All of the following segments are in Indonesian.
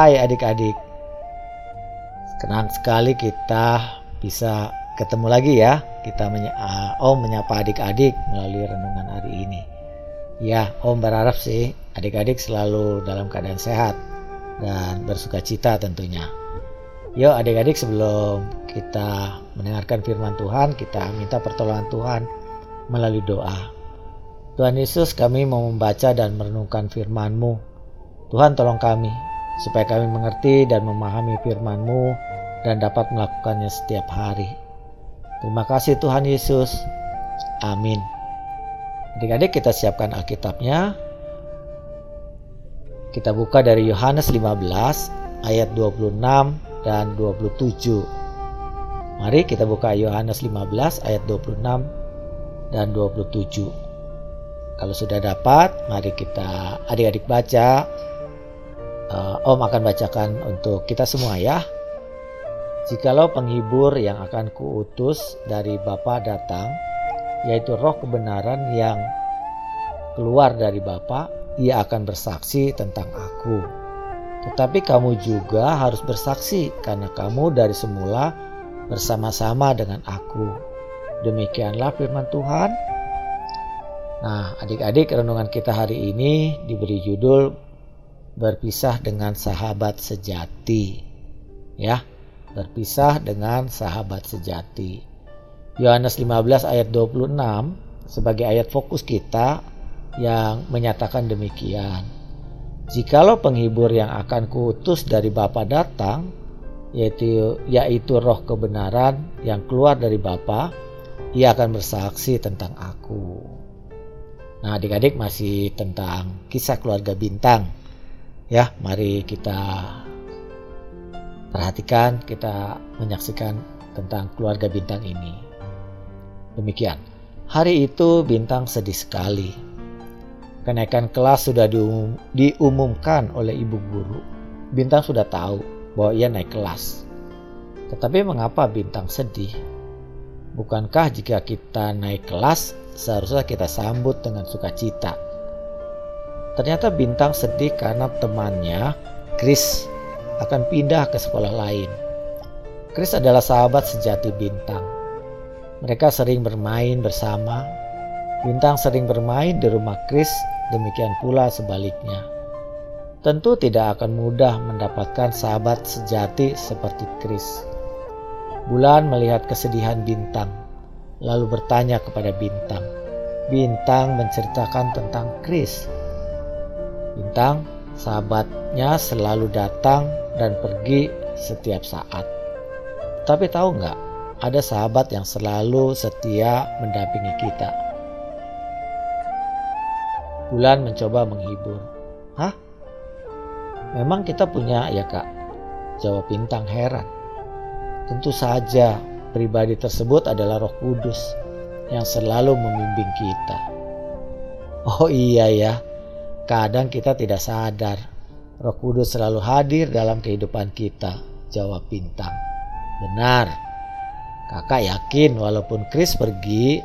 Hai adik-adik. Senang sekali kita bisa ketemu lagi ya. Kita menya Om menyapa adik-adik melalui renungan hari ini. Ya, Om berharap sih adik-adik selalu dalam keadaan sehat dan bersuka cita tentunya. Yuk adik-adik sebelum kita mendengarkan firman Tuhan, kita minta pertolongan Tuhan melalui doa. Tuhan Yesus kami mau membaca dan merenungkan firman-Mu. Tuhan tolong kami supaya kami mengerti dan memahami firman-Mu dan dapat melakukannya setiap hari. Terima kasih Tuhan Yesus. Amin. Adik-adik kita siapkan Alkitabnya. Kita buka dari Yohanes 15 ayat 26 dan 27. Mari kita buka Yohanes 15 ayat 26 dan 27. Kalau sudah dapat, mari kita adik-adik baca. Uh, Om akan bacakan untuk kita semua ya. Jikalau penghibur yang akan kuutus dari Bapa datang, yaitu roh kebenaran yang keluar dari Bapa, ia akan bersaksi tentang aku. Tetapi kamu juga harus bersaksi karena kamu dari semula bersama-sama dengan aku. Demikianlah firman Tuhan. Nah, adik-adik renungan kita hari ini diberi judul berpisah dengan sahabat sejati. Ya, berpisah dengan sahabat sejati. Yohanes 15 ayat 26 sebagai ayat fokus kita yang menyatakan demikian. Jikalau penghibur yang akan kuutus dari Bapa datang, yaitu yaitu roh kebenaran yang keluar dari Bapa, ia akan bersaksi tentang aku. Nah, adik-adik masih tentang kisah keluarga bintang. Ya, mari kita perhatikan, kita menyaksikan tentang keluarga bintang ini. Demikian. Hari itu Bintang sedih sekali. Kenaikan kelas sudah diumum, diumumkan oleh ibu guru. Bintang sudah tahu bahwa ia naik kelas. Tetapi mengapa Bintang sedih? Bukankah jika kita naik kelas seharusnya kita sambut dengan sukacita? Ternyata Bintang sedih karena temannya, Chris, akan pindah ke sekolah lain. Chris adalah sahabat sejati Bintang mereka sering bermain bersama. Bintang sering bermain di rumah Chris, demikian pula sebaliknya. Tentu tidak akan mudah mendapatkan sahabat sejati seperti Chris. Bulan melihat kesedihan Bintang, lalu bertanya kepada Bintang. Bintang menceritakan tentang Chris. Bintang, sahabatnya selalu datang dan pergi setiap saat. Tapi tahu nggak, ada sahabat yang selalu setia mendampingi kita. Bulan mencoba menghibur. Hah? Memang kita punya ya kak? Jawab Bintang heran. Tentu saja pribadi tersebut adalah roh kudus yang selalu membimbing kita. Oh iya ya, kadang kita tidak sadar roh kudus selalu hadir dalam kehidupan kita. Jawab Bintang. Benar. Kakak yakin walaupun Chris pergi,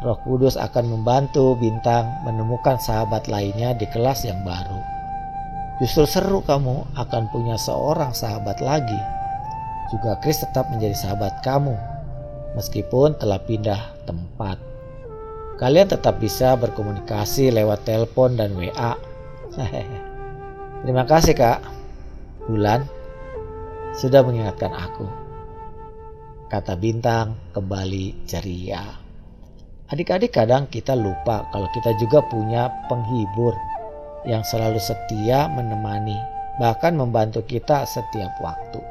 Roh Kudus akan membantu Bintang menemukan sahabat lainnya di kelas yang baru. Justru seru kamu akan punya seorang sahabat lagi. Juga Chris tetap menjadi sahabat kamu, meskipun telah pindah tempat. Kalian tetap bisa berkomunikasi lewat telepon dan WA. Terima kasih kak. Bulan sudah mengingatkan aku kata Bintang kembali ceria. Adik-adik kadang kita lupa kalau kita juga punya penghibur yang selalu setia menemani, bahkan membantu kita setiap waktu.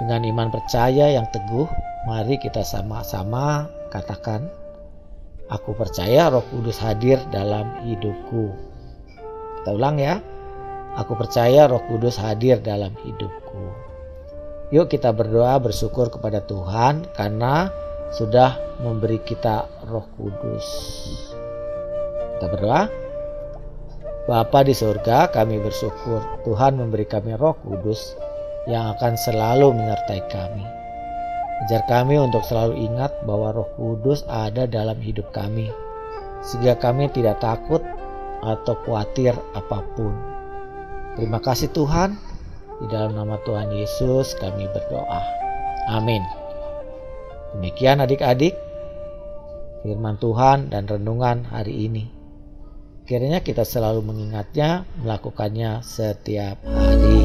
Dengan iman percaya yang teguh, mari kita sama-sama katakan, Aku percaya roh kudus hadir dalam hidupku. Kita ulang ya, Aku percaya roh kudus hadir dalam hidupku. Yuk kita berdoa bersyukur kepada Tuhan karena sudah memberi kita Roh Kudus. Kita berdoa. Bapa di surga, kami bersyukur Tuhan memberi kami Roh Kudus yang akan selalu menyertai kami. Ajar kami untuk selalu ingat bahwa Roh Kudus ada dalam hidup kami, sehingga kami tidak takut atau khawatir apa pun. Terima kasih Tuhan, Di dalam nama Tuhan Yesus kami berdoa. Amin. Demikian adik-adik firman Tuhan dan renungan hari ini. Kiranya kita selalu mengingatnya, melakukannya setiap hari.